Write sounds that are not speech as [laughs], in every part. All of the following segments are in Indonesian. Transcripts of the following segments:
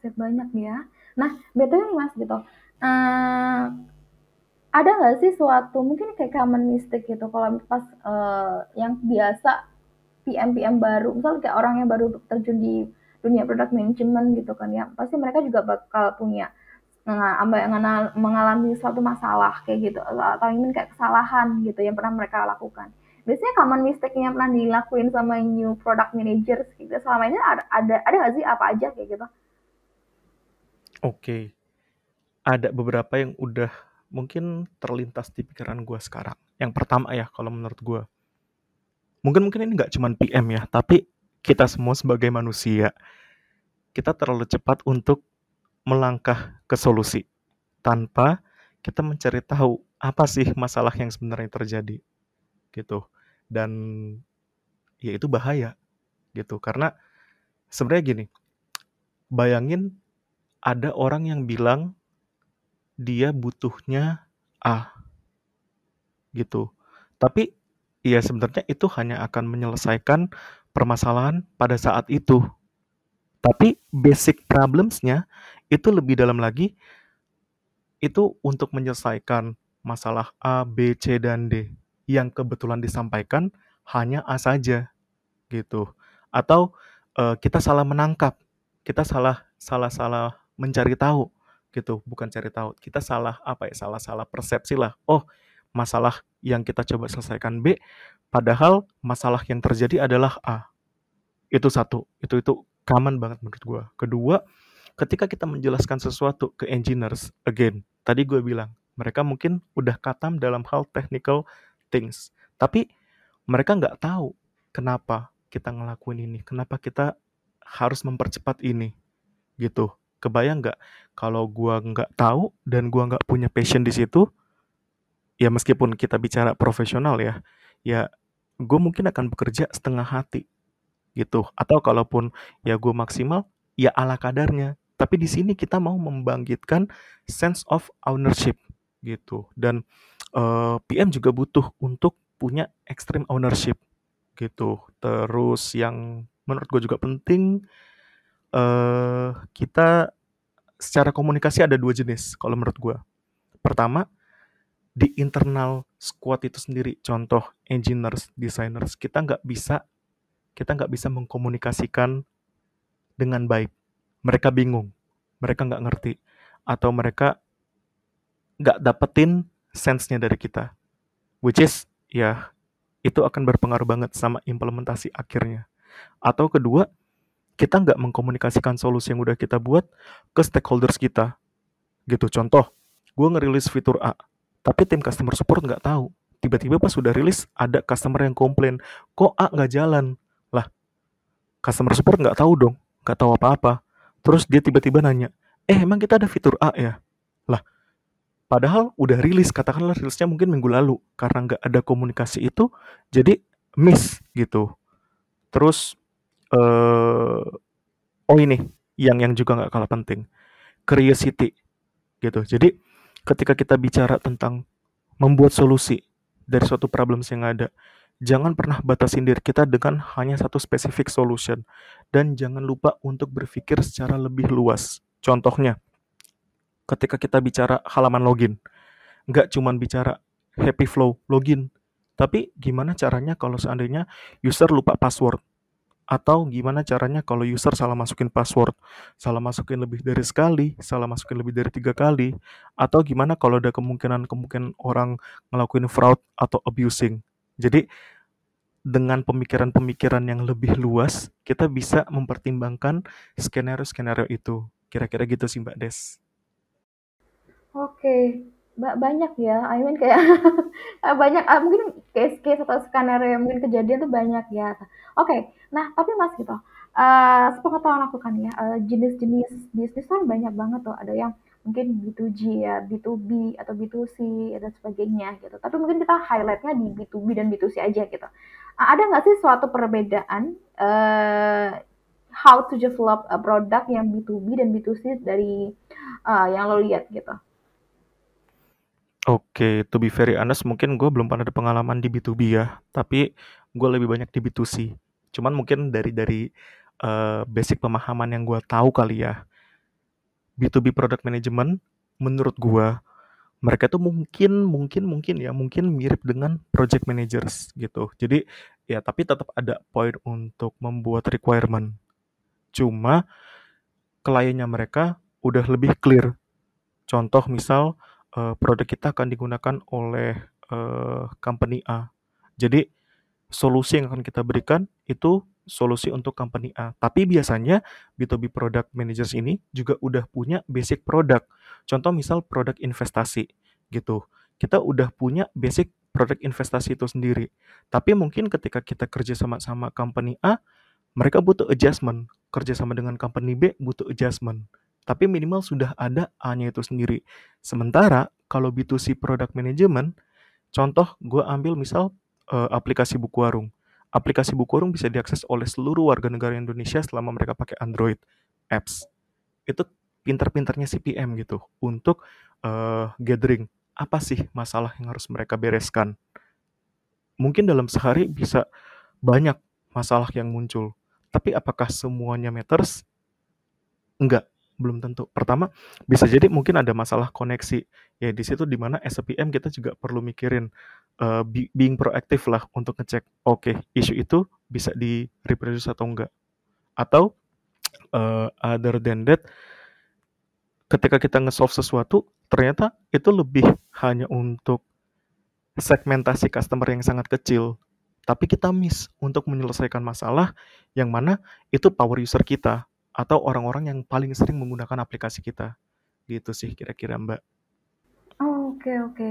sip, banyak ya. Nah, BTW nih Mas gitu, eee, ada nggak sih suatu mungkin kayak common mistake gitu kalau pas, eee, yang biasa PM-PM baru, misal kayak orang yang baru terjun di dunia product management gitu kan ya, pasti mereka juga bakal punya mengalami suatu masalah kayak gitu, atau ingin kayak kesalahan gitu yang pernah mereka lakukan. Biasanya common mistake yang pernah dilakuin sama new product managers gitu, selama ini ada ada ada nggak sih apa aja kayak gitu? Oke, ada beberapa yang udah mungkin terlintas di pikiran gue sekarang. Yang pertama ya, kalau menurut gue, mungkin mungkin ini nggak cuma PM ya, tapi kita semua sebagai manusia, kita terlalu cepat untuk melangkah ke solusi tanpa kita mencari tahu apa sih masalah yang sebenarnya terjadi gitu. Dan ya itu bahaya gitu. Karena sebenarnya gini bayangin ada orang yang bilang dia butuhnya A. Gitu. Tapi ya sebenarnya itu hanya akan menyelesaikan permasalahan pada saat itu. Tapi basic problemsnya itu lebih dalam lagi itu untuk menyelesaikan masalah A, B, C, dan D yang kebetulan disampaikan hanya A saja. Gitu. Atau uh, kita salah menangkap, kita salah salah salah mencari tahu gitu, bukan cari tahu. Kita salah apa ya? Salah-salah persepsi lah. Oh, masalah yang kita coba selesaikan B, padahal masalah yang terjadi adalah A. Itu satu. Itu itu common banget menurut gue. Kedua, ketika kita menjelaskan sesuatu ke engineers, again, tadi gue bilang, mereka mungkin udah katam dalam hal technical things. Tapi mereka nggak tahu kenapa kita ngelakuin ini, kenapa kita harus mempercepat ini, gitu. Kebayang nggak kalau gue nggak tahu dan gue nggak punya passion di situ, ya meskipun kita bicara profesional ya, ya gue mungkin akan bekerja setengah hati gitu. Atau kalaupun ya gue maksimal, ya ala kadarnya. Tapi di sini kita mau membangkitkan sense of ownership gitu. Dan uh, eh, PM juga butuh untuk punya extreme ownership gitu. Terus yang menurut gue juga penting, uh, kita secara komunikasi ada dua jenis kalau menurut gue. Pertama, di internal squad itu sendiri, contoh engineers, designers, kita nggak bisa kita nggak bisa mengkomunikasikan dengan baik. Mereka bingung, mereka nggak ngerti, atau mereka nggak dapetin sense-nya dari kita. Which is, ya, itu akan berpengaruh banget sama implementasi akhirnya. Atau kedua, kita nggak mengkomunikasikan solusi yang udah kita buat ke stakeholders kita. Gitu, contoh, gue ngerilis fitur A, tapi tim customer support nggak tahu. Tiba-tiba pas sudah rilis, ada customer yang komplain, kok A nggak jalan? customer support nggak tahu dong, nggak tahu apa-apa. Terus dia tiba-tiba nanya, eh emang kita ada fitur A ya? Lah, padahal udah rilis, katakanlah rilisnya mungkin minggu lalu. Karena nggak ada komunikasi itu, jadi miss gitu. Terus, uh, oh ini, yang yang juga nggak kalah penting, curiosity gitu. Jadi, ketika kita bicara tentang membuat solusi dari suatu problems yang ada, Jangan pernah batasin diri kita dengan hanya satu spesifik solution. Dan jangan lupa untuk berpikir secara lebih luas. Contohnya, ketika kita bicara halaman login, nggak cuma bicara happy flow login, tapi gimana caranya kalau seandainya user lupa password? Atau gimana caranya kalau user salah masukin password, salah masukin lebih dari sekali, salah masukin lebih dari tiga kali, atau gimana kalau ada kemungkinan-kemungkinan orang ngelakuin fraud atau abusing. Jadi dengan pemikiran-pemikiran yang lebih luas, kita bisa mempertimbangkan skenario-skenario itu. Kira-kira gitu sih Mbak Des. Oke, Mbak banyak ya. I mean kayak [laughs] banyak ah, mungkin case-case atau skenario yang mungkin kejadian tuh banyak ya. Oke, nah tapi Mas gitu, uh, sepengetahuan aku kan ya, uh, jenis-jenis bisnis kan banyak banget tuh. Ada yang mungkin B2G ya, B2B atau B2C dan sebagainya gitu. Tapi mungkin kita highlightnya di B2B dan B2C aja gitu. Ada nggak sih suatu perbedaan uh, how to develop a product yang B2B dan B2C dari uh, yang lo lihat gitu? Oke, to be very honest, mungkin gue belum pernah ada pengalaman di B2B ya, tapi gue lebih banyak di B2C. Cuman mungkin dari dari uh, basic pemahaman yang gue tahu kali ya, B2B product management menurut gua mereka tuh mungkin mungkin mungkin ya mungkin mirip dengan project managers gitu. Jadi ya tapi tetap ada poin untuk membuat requirement. Cuma kliennya mereka udah lebih clear. Contoh misal eh, produk kita akan digunakan oleh eh, company A. Jadi solusi yang akan kita berikan itu solusi untuk company A. Tapi biasanya B2B product managers ini juga udah punya basic product. Contoh misal produk investasi gitu. Kita udah punya basic produk investasi itu sendiri. Tapi mungkin ketika kita kerja sama sama company A, mereka butuh adjustment. Kerja sama dengan company B butuh adjustment. Tapi minimal sudah ada A-nya itu sendiri. Sementara kalau B2C product management, contoh gue ambil misal eh, aplikasi buku warung. Aplikasi buku warung bisa diakses oleh seluruh warga negara Indonesia selama mereka pakai Android apps. Itu pinter-pinternya CPM gitu untuk eh, gathering apa sih masalah yang harus mereka bereskan. Mungkin dalam sehari bisa banyak masalah yang muncul. Tapi apakah semuanya matters? Enggak, belum tentu. Pertama, bisa jadi mungkin ada masalah koneksi. Ya di situ di mana SPM kita juga perlu mikirin uh, being proaktif lah untuk ngecek oke okay, isu itu bisa di reproduce atau enggak. Atau uh, other than that ketika kita nge-solve sesuatu ternyata itu lebih hanya untuk segmentasi customer yang sangat kecil tapi kita miss untuk menyelesaikan masalah yang mana itu power user kita atau orang-orang yang paling sering menggunakan aplikasi kita. Gitu sih kira-kira, Mbak. Oke oke.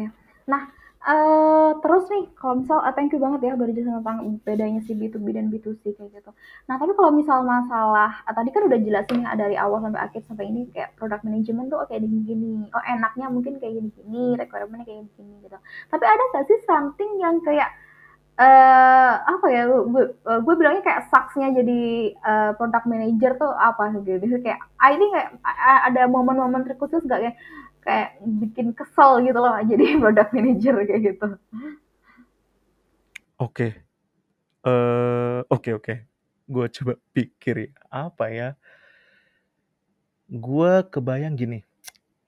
Nah, eee, terus nih kalau misal eee, thank you banget ya udah dijelasin tentang bedanya si B2B dan B2C kayak gitu. Nah, tapi kalau misal masalah eee, tadi kan udah jelasin ya dari awal sampai akhir sampai ini kayak product management tuh kayak gini-gini, oh enaknya mungkin kayak gini-gini, requirement-nya kayak gini gitu. Tapi ada nggak sih something yang kayak eee, apa ya, gue gue bilangnya kayak sucks-nya jadi eee, product manager tuh apa gitu. Kayak ah, ini kayak a ada momen-momen terkhusus nggak ya? Kayak bikin kesel gitu loh [laughs] jadi product manager kayak gitu. Oke. Eh, oke oke. Gue coba pikir ya, apa ya? Gue kebayang gini.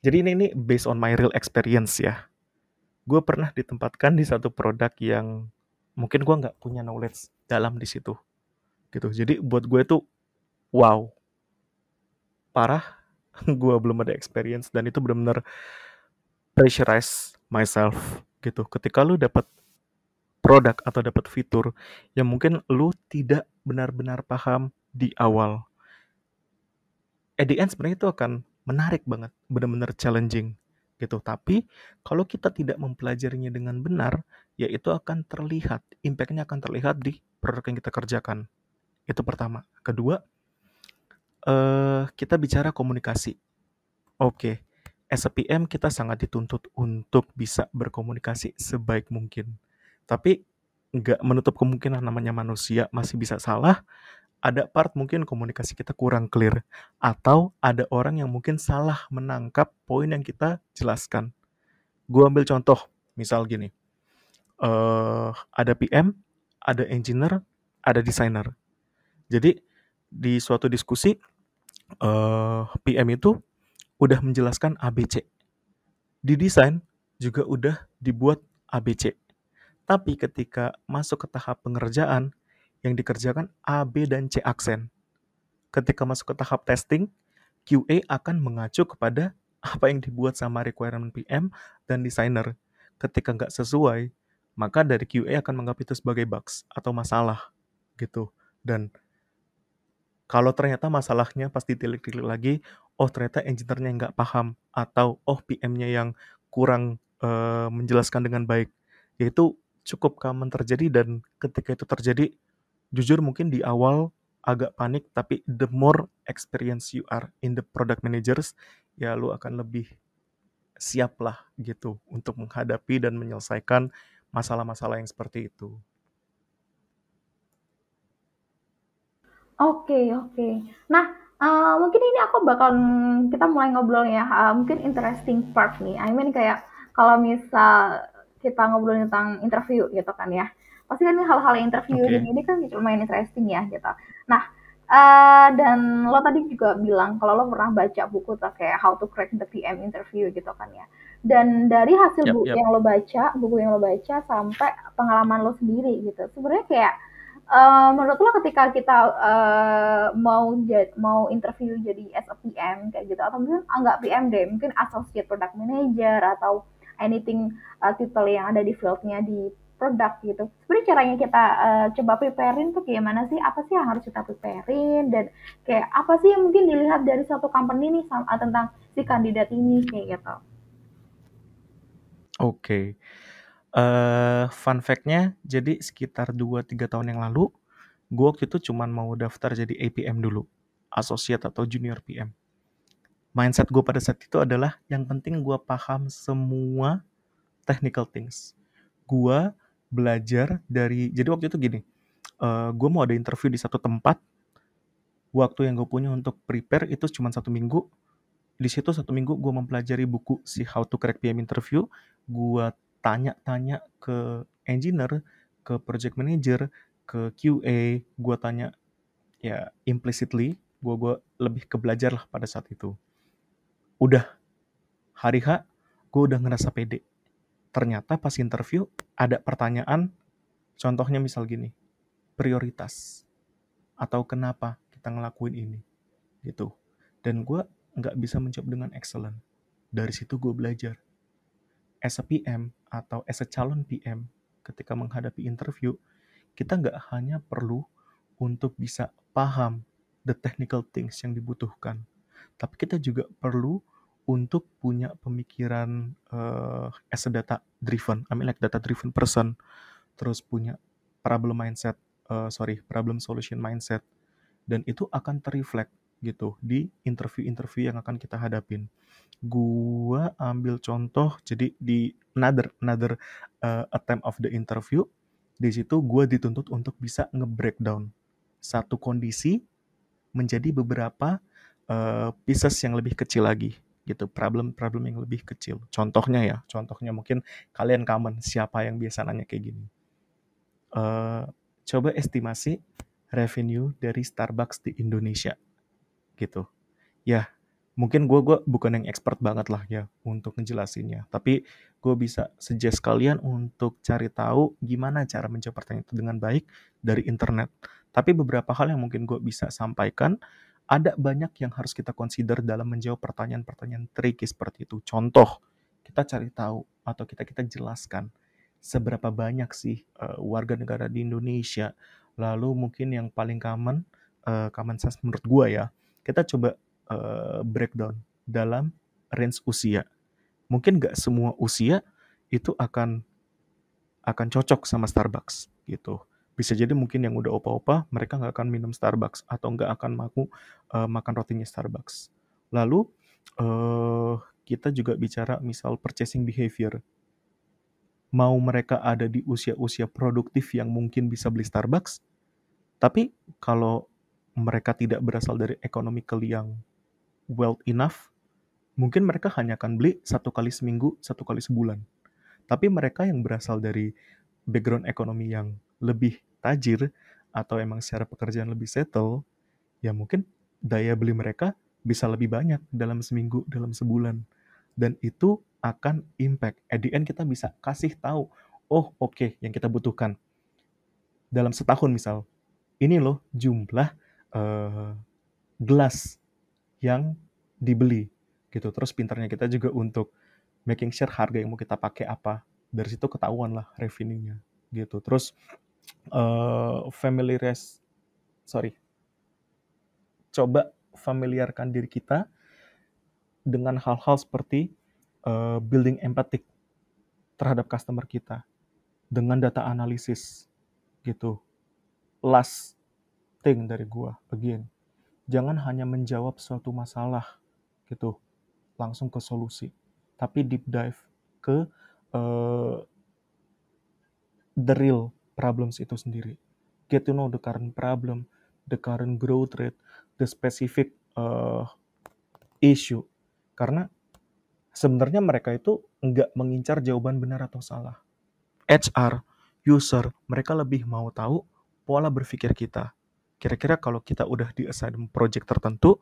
Jadi ini ini based on my real experience ya. Gue pernah ditempatkan di satu produk yang mungkin gue nggak punya knowledge dalam di situ gitu. Jadi buat gue tuh wow. Parah [laughs] gue belum ada experience dan itu benar-benar pressurize myself gitu. Ketika lu dapat produk atau dapat fitur yang mungkin lu tidak benar-benar paham di awal at the end sebenarnya itu akan menarik banget benar-benar challenging gitu. Tapi kalau kita tidak mempelajarinya dengan benar, ya itu akan terlihat, impact-nya akan terlihat di produk yang kita kerjakan. Itu pertama. Kedua, eh, kita bicara komunikasi. Oke, as a PM kita sangat dituntut untuk bisa berkomunikasi sebaik mungkin. Tapi nggak menutup kemungkinan namanya manusia masih bisa salah, ada part mungkin komunikasi kita kurang clear atau ada orang yang mungkin salah menangkap poin yang kita jelaskan. Gue ambil contoh, misal gini, uh, ada PM, ada engineer, ada designer. Jadi di suatu diskusi uh, PM itu udah menjelaskan ABC. Di desain juga udah dibuat ABC. Tapi ketika masuk ke tahap pengerjaan, yang dikerjakan A, B, dan C aksen. Ketika masuk ke tahap testing, QA akan mengacu kepada apa yang dibuat sama requirement PM dan designer. Ketika nggak sesuai, maka dari QA akan menganggap itu sebagai bugs atau masalah gitu. Dan kalau ternyata masalahnya pas ditilik-tilik lagi, oh ternyata engineer-nya nggak paham atau oh PM-nya yang kurang uh, menjelaskan dengan baik, yaitu cukup common terjadi dan ketika itu terjadi jujur mungkin di awal agak panik tapi the more experience you are in the product managers ya lu akan lebih siap lah gitu untuk menghadapi dan menyelesaikan masalah-masalah yang seperti itu. Oke oke. Nah, uh, mungkin ini aku bakal kita mulai ngobrol ya, uh, mungkin interesting part nih. I mean kayak kalau misal kita ngobrol tentang interview gitu kan ya pasti kan hal-hal interview okay. ini kan lumayan interesting ya gitu. Nah, Uh, dan lo tadi juga bilang kalau lo pernah baca buku tuh kayak How to Crack the PM Interview gitu kan ya. Dan dari hasil Yap, buku yap. yang lo baca, buku yang lo baca sampai pengalaman lo sendiri gitu. Sebenarnya kayak uh, menurut lo ketika kita uh, mau jad, mau interview jadi as a PM kayak gitu atau mungkin enggak PM deh, mungkin associate product manager atau anything uh, title yang ada di fieldnya di produk gitu. Sebenarnya caranya kita uh, coba preparein tuh kayak mana sih? Apa sih yang harus kita preparein dan kayak apa sih yang mungkin dilihat dari suatu company nih sama, tentang si kandidat ini kayak gitu. Oke. Okay. Uh, fun fact-nya, jadi sekitar 2-3 tahun yang lalu, gue waktu itu cuma mau daftar jadi APM dulu, associate atau junior PM. Mindset gue pada saat itu adalah yang penting gue paham semua technical things. Gue belajar dari, jadi waktu itu gini, uh, gue mau ada interview di satu tempat, waktu yang gue punya untuk prepare itu cuma satu minggu. Di situ satu minggu gue mempelajari buku si How to Crack PM Interview. Gue tanya-tanya ke engineer, ke project manager, ke QA. Gue tanya ya implicitly, gue gue lebih ke belajar lah pada saat itu. Udah hari H, gue udah ngerasa pede. Ternyata pas interview ada pertanyaan, contohnya misal gini, prioritas atau kenapa kita ngelakuin ini gitu. Dan gue nggak bisa menjawab dengan excellent. Dari situ gue belajar. As a PM atau as a calon PM, ketika menghadapi interview, kita nggak hanya perlu untuk bisa paham the technical things yang dibutuhkan, tapi kita juga perlu untuk punya pemikiran uh, as a data driven, I mean like data driven person, terus punya problem mindset, uh, sorry, problem solution mindset, dan itu akan terreflect gitu di interview-interview yang akan kita hadapin. Gua ambil contoh jadi di another another uh, attempt of the interview di situ gue dituntut untuk bisa nge-breakdown satu kondisi menjadi beberapa uh, pieces yang lebih kecil lagi gitu problem-problem yang lebih kecil contohnya ya contohnya mungkin kalian common siapa yang biasa nanya kayak gini uh, coba estimasi revenue dari Starbucks di Indonesia gitu. Ya, mungkin gue gua bukan yang expert banget lah ya untuk ngejelasinnya. Tapi gue bisa suggest kalian untuk cari tahu gimana cara menjawab pertanyaan itu dengan baik dari internet. Tapi beberapa hal yang mungkin gue bisa sampaikan, ada banyak yang harus kita consider dalam menjawab pertanyaan-pertanyaan tricky seperti itu. Contoh, kita cari tahu atau kita kita jelaskan seberapa banyak sih uh, warga negara di Indonesia. Lalu mungkin yang paling common, uh, common sense menurut gue ya, kita coba uh, breakdown dalam range usia. Mungkin nggak semua usia itu akan akan cocok sama Starbucks gitu. Bisa jadi mungkin yang udah opa-opa mereka nggak akan minum Starbucks atau nggak akan mau uh, makan rotinya Starbucks. Lalu uh, kita juga bicara misal purchasing behavior. Mau mereka ada di usia-usia produktif yang mungkin bisa beli Starbucks, tapi kalau mereka tidak berasal dari economical yang well enough, mungkin mereka hanya akan beli satu kali seminggu, satu kali sebulan. Tapi mereka yang berasal dari background ekonomi yang lebih tajir atau emang secara pekerjaan lebih settle, ya mungkin daya beli mereka bisa lebih banyak dalam seminggu, dalam sebulan. Dan itu akan impact. At the end kita bisa kasih tahu, oh oke okay, yang kita butuhkan. Dalam setahun misal, ini loh jumlah uh, gelas yang dibeli gitu. Terus pintarnya kita juga untuk making sure harga yang mau kita pakai apa. Dari situ ketahuan lah revenue-nya gitu. Terus uh, family rest sorry. Coba familiarkan diri kita dengan hal-hal seperti uh, building empatik terhadap customer kita dengan data analisis gitu. Last thing dari gua again jangan hanya menjawab suatu masalah gitu langsung ke solusi tapi deep dive ke uh, the real problems itu sendiri get to know the current problem the current growth rate the specific uh, issue karena sebenarnya mereka itu nggak mengincar jawaban benar atau salah HR user mereka lebih mau tahu pola berpikir kita kira-kira kalau kita udah di assign project tertentu,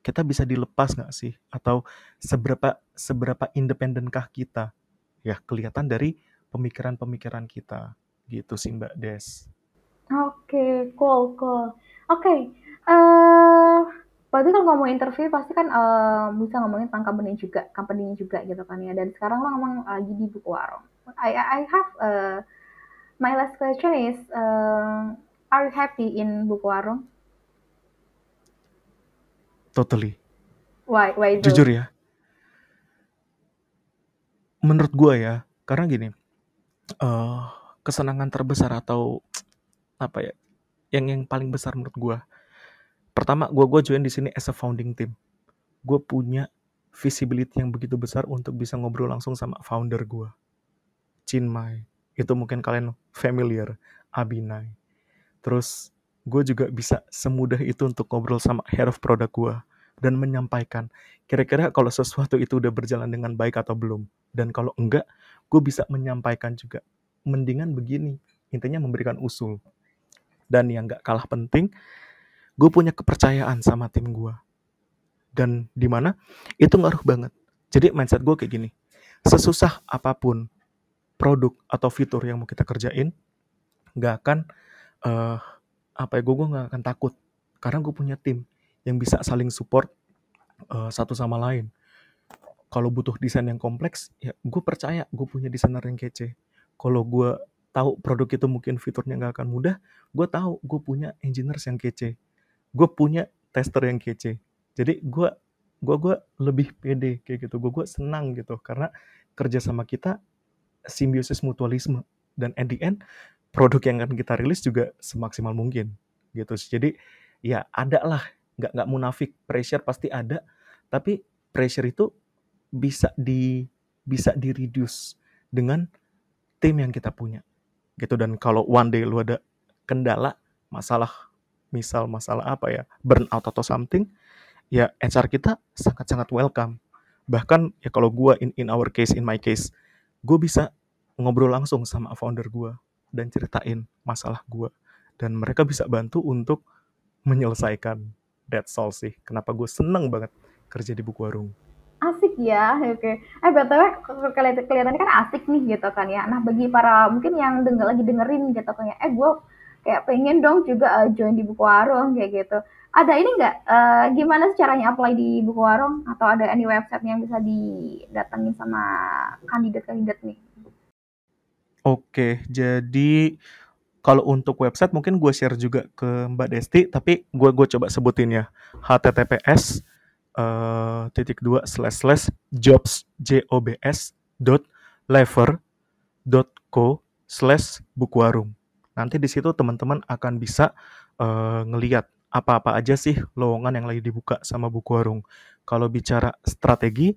kita bisa dilepas nggak sih? Atau seberapa seberapa independenkah kita? Ya, kelihatan dari pemikiran-pemikiran kita. Gitu sih Mbak Des. Oke, cool, cool. Oke, eh berarti kalau ngomong interview pasti kan eh, bisa ngomongin tentang company juga, company juga gitu kan ya. Dan sekarang lo ngomong lagi di buku warung. I I have uh, my last question is, uh, are you happy in buku warung? Totally. Why? Why so? Jujur ya. Menurut gue ya, karena gini, uh, kesenangan terbesar atau apa ya, yang yang paling besar menurut gue. Pertama, gue gue join di sini as a founding team. Gue punya visibility yang begitu besar untuk bisa ngobrol langsung sama founder gue, Chinmay. Itu mungkin kalian familiar, Abinai. Terus gue juga bisa semudah itu untuk ngobrol sama head of product gue dan menyampaikan kira-kira kalau sesuatu itu udah berjalan dengan baik atau belum. Dan kalau enggak, gue bisa menyampaikan juga. Mendingan begini, intinya memberikan usul. Dan yang gak kalah penting, gue punya kepercayaan sama tim gue. Dan di mana itu ngaruh banget. Jadi mindset gue kayak gini, sesusah apa pun produk atau fitur yang mau kita kerjain, gak akan uh, apa ya gue gue gak akan takut karena gue punya tim yang bisa saling support uh, satu sama lain. Kalau butuh desain yang kompleks, ya gue percaya gue punya desainer yang kece. Kalau gue tahu produk itu mungkin fiturnya nggak akan mudah, gue tahu gue punya engineers yang kece. Gue punya tester yang kece. Jadi gue gue gue lebih pede kayak gitu. Gue gue senang gitu karena kerja sama kita simbiosis mutualisme dan at the end produk yang akan kita rilis juga semaksimal mungkin gitu. Jadi ya ada lah nggak nggak munafik pressure pasti ada tapi pressure itu bisa di bisa di reduce dengan tim yang kita punya gitu. Dan kalau one day lu ada kendala masalah misal masalah apa ya burnout atau something ya HR kita sangat-sangat welcome. Bahkan ya kalau gue in in our case in my case gue bisa ngobrol langsung sama founder gue dan ceritain masalah gue dan mereka bisa bantu untuk menyelesaikan. That's all sih. Kenapa gue seneng banget kerja di buku warung asik ya oke. Eh btw kelihatan kelihatannya kan asik nih gitu kan ya. Nah bagi para mungkin yang denger lagi dengerin gitu kan ya eh gue kayak pengen dong juga uh, join di buku warung kayak gitu. Ada ini nggak? Uh, gimana caranya apply di buku warung? Atau ada any website yang bisa didatengin sama kandidat-kandidat nih? Oke, jadi kalau untuk website mungkin gue share juga ke Mbak Desti, tapi gue gue coba sebutin ya. https uh, titik dua slash slash jobs j o b s dot lever dot co slash bukwarung. Nanti di situ teman-teman akan bisa uh, ngeliat apa-apa aja sih lowongan yang lagi dibuka sama buku warung. Kalau bicara strategi,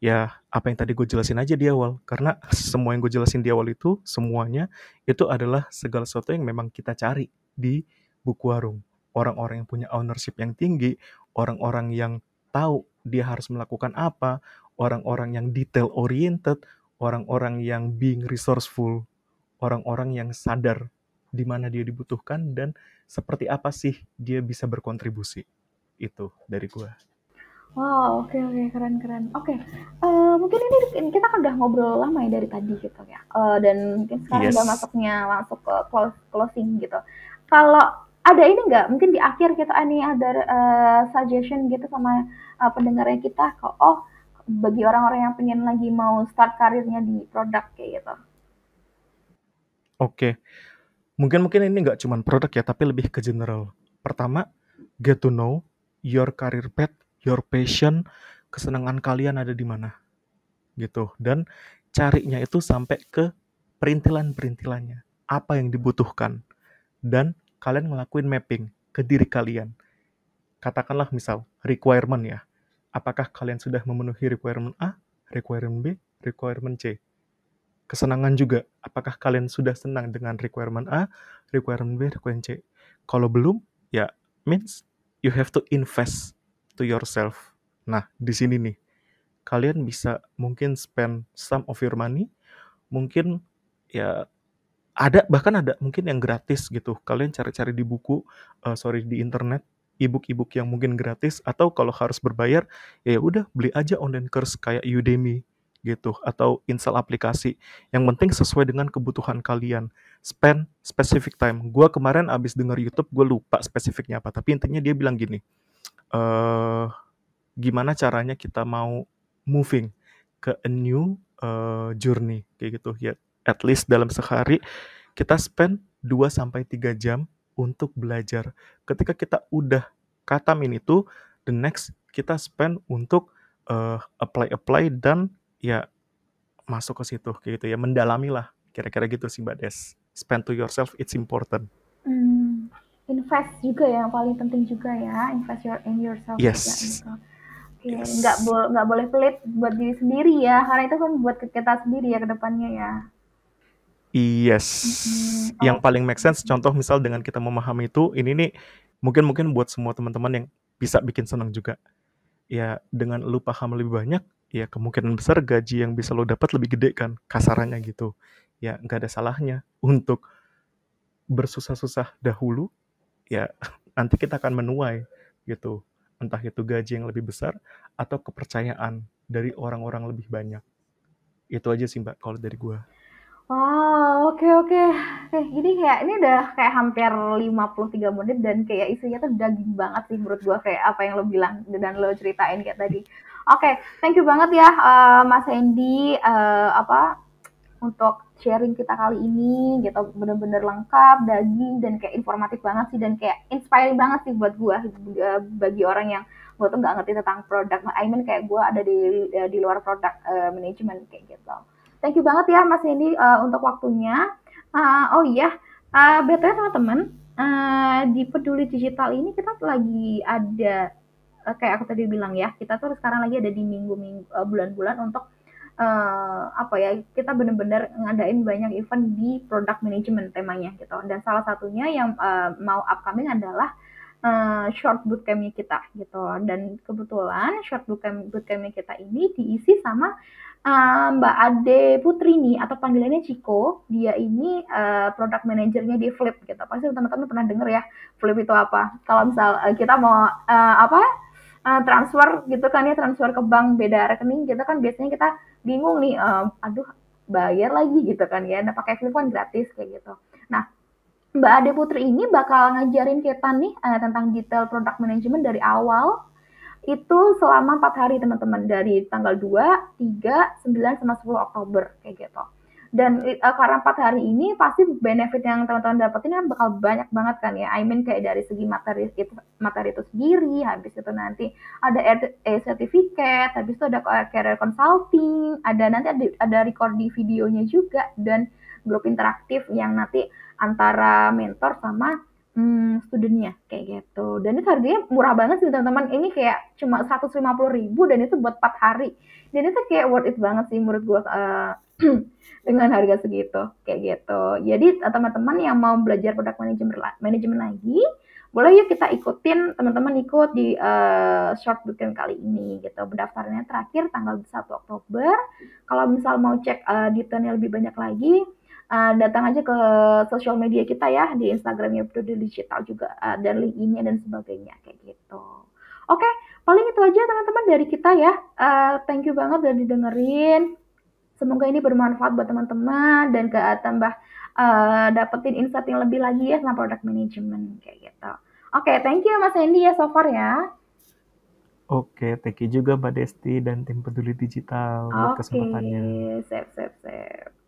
ya apa yang tadi gue jelasin aja di awal karena semua yang gue jelasin di awal itu semuanya itu adalah segala sesuatu yang memang kita cari di buku warung orang-orang yang punya ownership yang tinggi orang-orang yang tahu dia harus melakukan apa orang-orang yang detail oriented orang-orang yang being resourceful orang-orang yang sadar di mana dia dibutuhkan dan seperti apa sih dia bisa berkontribusi itu dari gue Wow, oke oke, keren keren. Oke, uh, mungkin ini kita kan udah ngobrol lama ya dari tadi gitu ya, uh, dan mungkin sekarang Yes. udah masuknya masuk ke close closing gitu. Kalau ada ini nggak, mungkin di akhir kita ini ada uh, suggestion gitu sama uh, pendengarnya kita, kok oh bagi orang-orang yang pengen lagi mau start karirnya di produk kayak gitu. Oke, mungkin mungkin ini nggak cuma produk ya, tapi lebih ke general. Pertama, get to know your career path, your passion, kesenangan kalian ada di mana, gitu. Dan carinya itu sampai ke perintilan-perintilannya, apa yang dibutuhkan, dan kalian ngelakuin mapping ke diri kalian. Katakanlah misal requirement ya, apakah kalian sudah memenuhi requirement A, requirement B, requirement C kesenangan juga. Apakah kalian sudah senang dengan requirement A, requirement B, requirement C? Kalau belum, ya means you have to invest to yourself. Nah, di sini nih, kalian bisa mungkin spend some of your money, mungkin ya ada bahkan ada mungkin yang gratis gitu. Kalian cari-cari di buku, uh, sorry di internet, ebook-ebook yang mungkin gratis atau kalau harus berbayar ya udah beli aja online course kayak Udemy gitu atau install aplikasi. Yang penting sesuai dengan kebutuhan kalian. Spend specific time. Gua kemarin abis denger YouTube, gue lupa spesifiknya apa. Tapi intinya dia bilang gini, uh, gimana caranya kita mau moving ke a new uh, journey kayak gitu ya at least dalam sehari kita spend 2 sampai 3 jam untuk belajar. Ketika kita udah katamin itu, the next kita spend untuk uh, apply-apply dan ya masuk ke situ kayak gitu ya, mendalami lah. Kira-kira gitu sih Mbak Des. Spend to yourself, it's important. Hmm, invest juga ya, yang paling penting juga ya, invest your in yourself yes. juga gitu. Oke, yes. nggak boleh nggak boleh pelit buat diri sendiri ya, karena itu kan buat kita sendiri ya ke depannya ya. Yes. Mm-hmm. Yang paling make sense contoh misal dengan kita memahami itu ini nih mungkin mungkin buat semua teman-teman yang bisa bikin senang juga. Ya dengan lu paham lebih banyak, ya kemungkinan besar gaji yang bisa lo dapat lebih gede kan kasarannya gitu. Ya nggak ada salahnya untuk bersusah-susah dahulu ya [laughs] nanti kita akan menuai gitu. Entah itu gaji yang lebih besar atau kepercayaan dari orang-orang lebih banyak. Itu aja sih Mbak kalau dari gua. Wow, oke oke. Oke, ini kayak ini udah kayak hampir 53 menit dan kayak isinya tuh daging banget sih menurut gua kayak apa yang lo bilang dan lo ceritain kayak tadi. Oke, thank you banget ya uh, Mas Hendy uh, apa untuk sharing kita kali ini gitu bener-bener lengkap daging dan kayak informatif banget sih dan kayak inspiring banget sih buat gua bagi orang yang gua tuh nggak ngerti tentang produk. I mean kayak gua ada di di luar produk uh, manajemen kayak gitu. Thank you banget ya Mas Hendy uh, untuk waktunya. Uh, oh iya, uh, btw teman-teman, uh, di peduli digital ini kita lagi ada uh, kayak aku tadi bilang ya, kita tuh sekarang lagi ada di minggu-minggu uh, bulan-bulan untuk uh, apa ya kita benar-benar ngadain banyak event di product management temanya gitu dan salah satunya yang uh, mau upcoming adalah uh, short bootcampnya kita gitu dan kebetulan short bootcamp bootcampnya kita ini diisi sama uh, Mbak Ade Putri nih atau panggilannya Ciko, dia ini uh, product manajernya di Flip gitu. Pasti teman-teman pernah denger ya Flip itu apa? Kalau misal uh, kita mau uh, apa uh, transfer gitu kan ya transfer ke bank beda rekening kita kan biasanya kita bingung nih, uh, aduh bayar lagi gitu kan ya. Nah pakai Flip kan gratis kayak gitu. Nah Mbak Ade Putri ini bakal ngajarin kita nih uh, tentang detail product management dari awal itu selama empat hari teman-teman dari tanggal 2, 3, 9 sama 10 Oktober kayak gitu. Dan uh, karena empat hari ini pasti benefit yang teman-teman dapetin kan bakal banyak banget kan ya. I mean kayak dari segi materi itu materi itu sendiri, habis itu nanti ada e certificate, habis itu ada career consulting, ada nanti ada, ada recording videonya juga dan grup interaktif yang nanti antara mentor sama hmm, studentnya kayak gitu. Dan itu harganya murah banget sih teman-teman. Ini kayak cuma ribu dan itu buat 4 hari. Dan itu kayak worth it banget sih menurut gue uh, [clears throat] dengan harga segitu kayak gitu. Jadi teman-teman yang mau belajar produk manajemen manajemen lagi, boleh yuk kita ikutin teman-teman ikut di uh, short bootcamp kali ini gitu. Pendaftarannya terakhir tanggal 1 Oktober. Kalau misal mau cek uh, detailnya lebih banyak lagi, uh, datang aja ke sosial media kita ya di Instagramnya Peduli Digital juga uh, dan link ini dan sebagainya kayak gitu. Oke, okay, paling itu aja teman-teman dari kita ya. Uh, thank you banget udah didengerin. Semoga ini bermanfaat buat teman-teman dan gak tambah uh, dapetin insight yang lebih lagi ya tentang product management kayak gitu. Oke, okay, thank you Mas Hendy ya so far ya. Oke, okay, thank you juga Mbak Desti dan tim Peduli Digital buat okay, kesempatannya. Oke, sip, sip.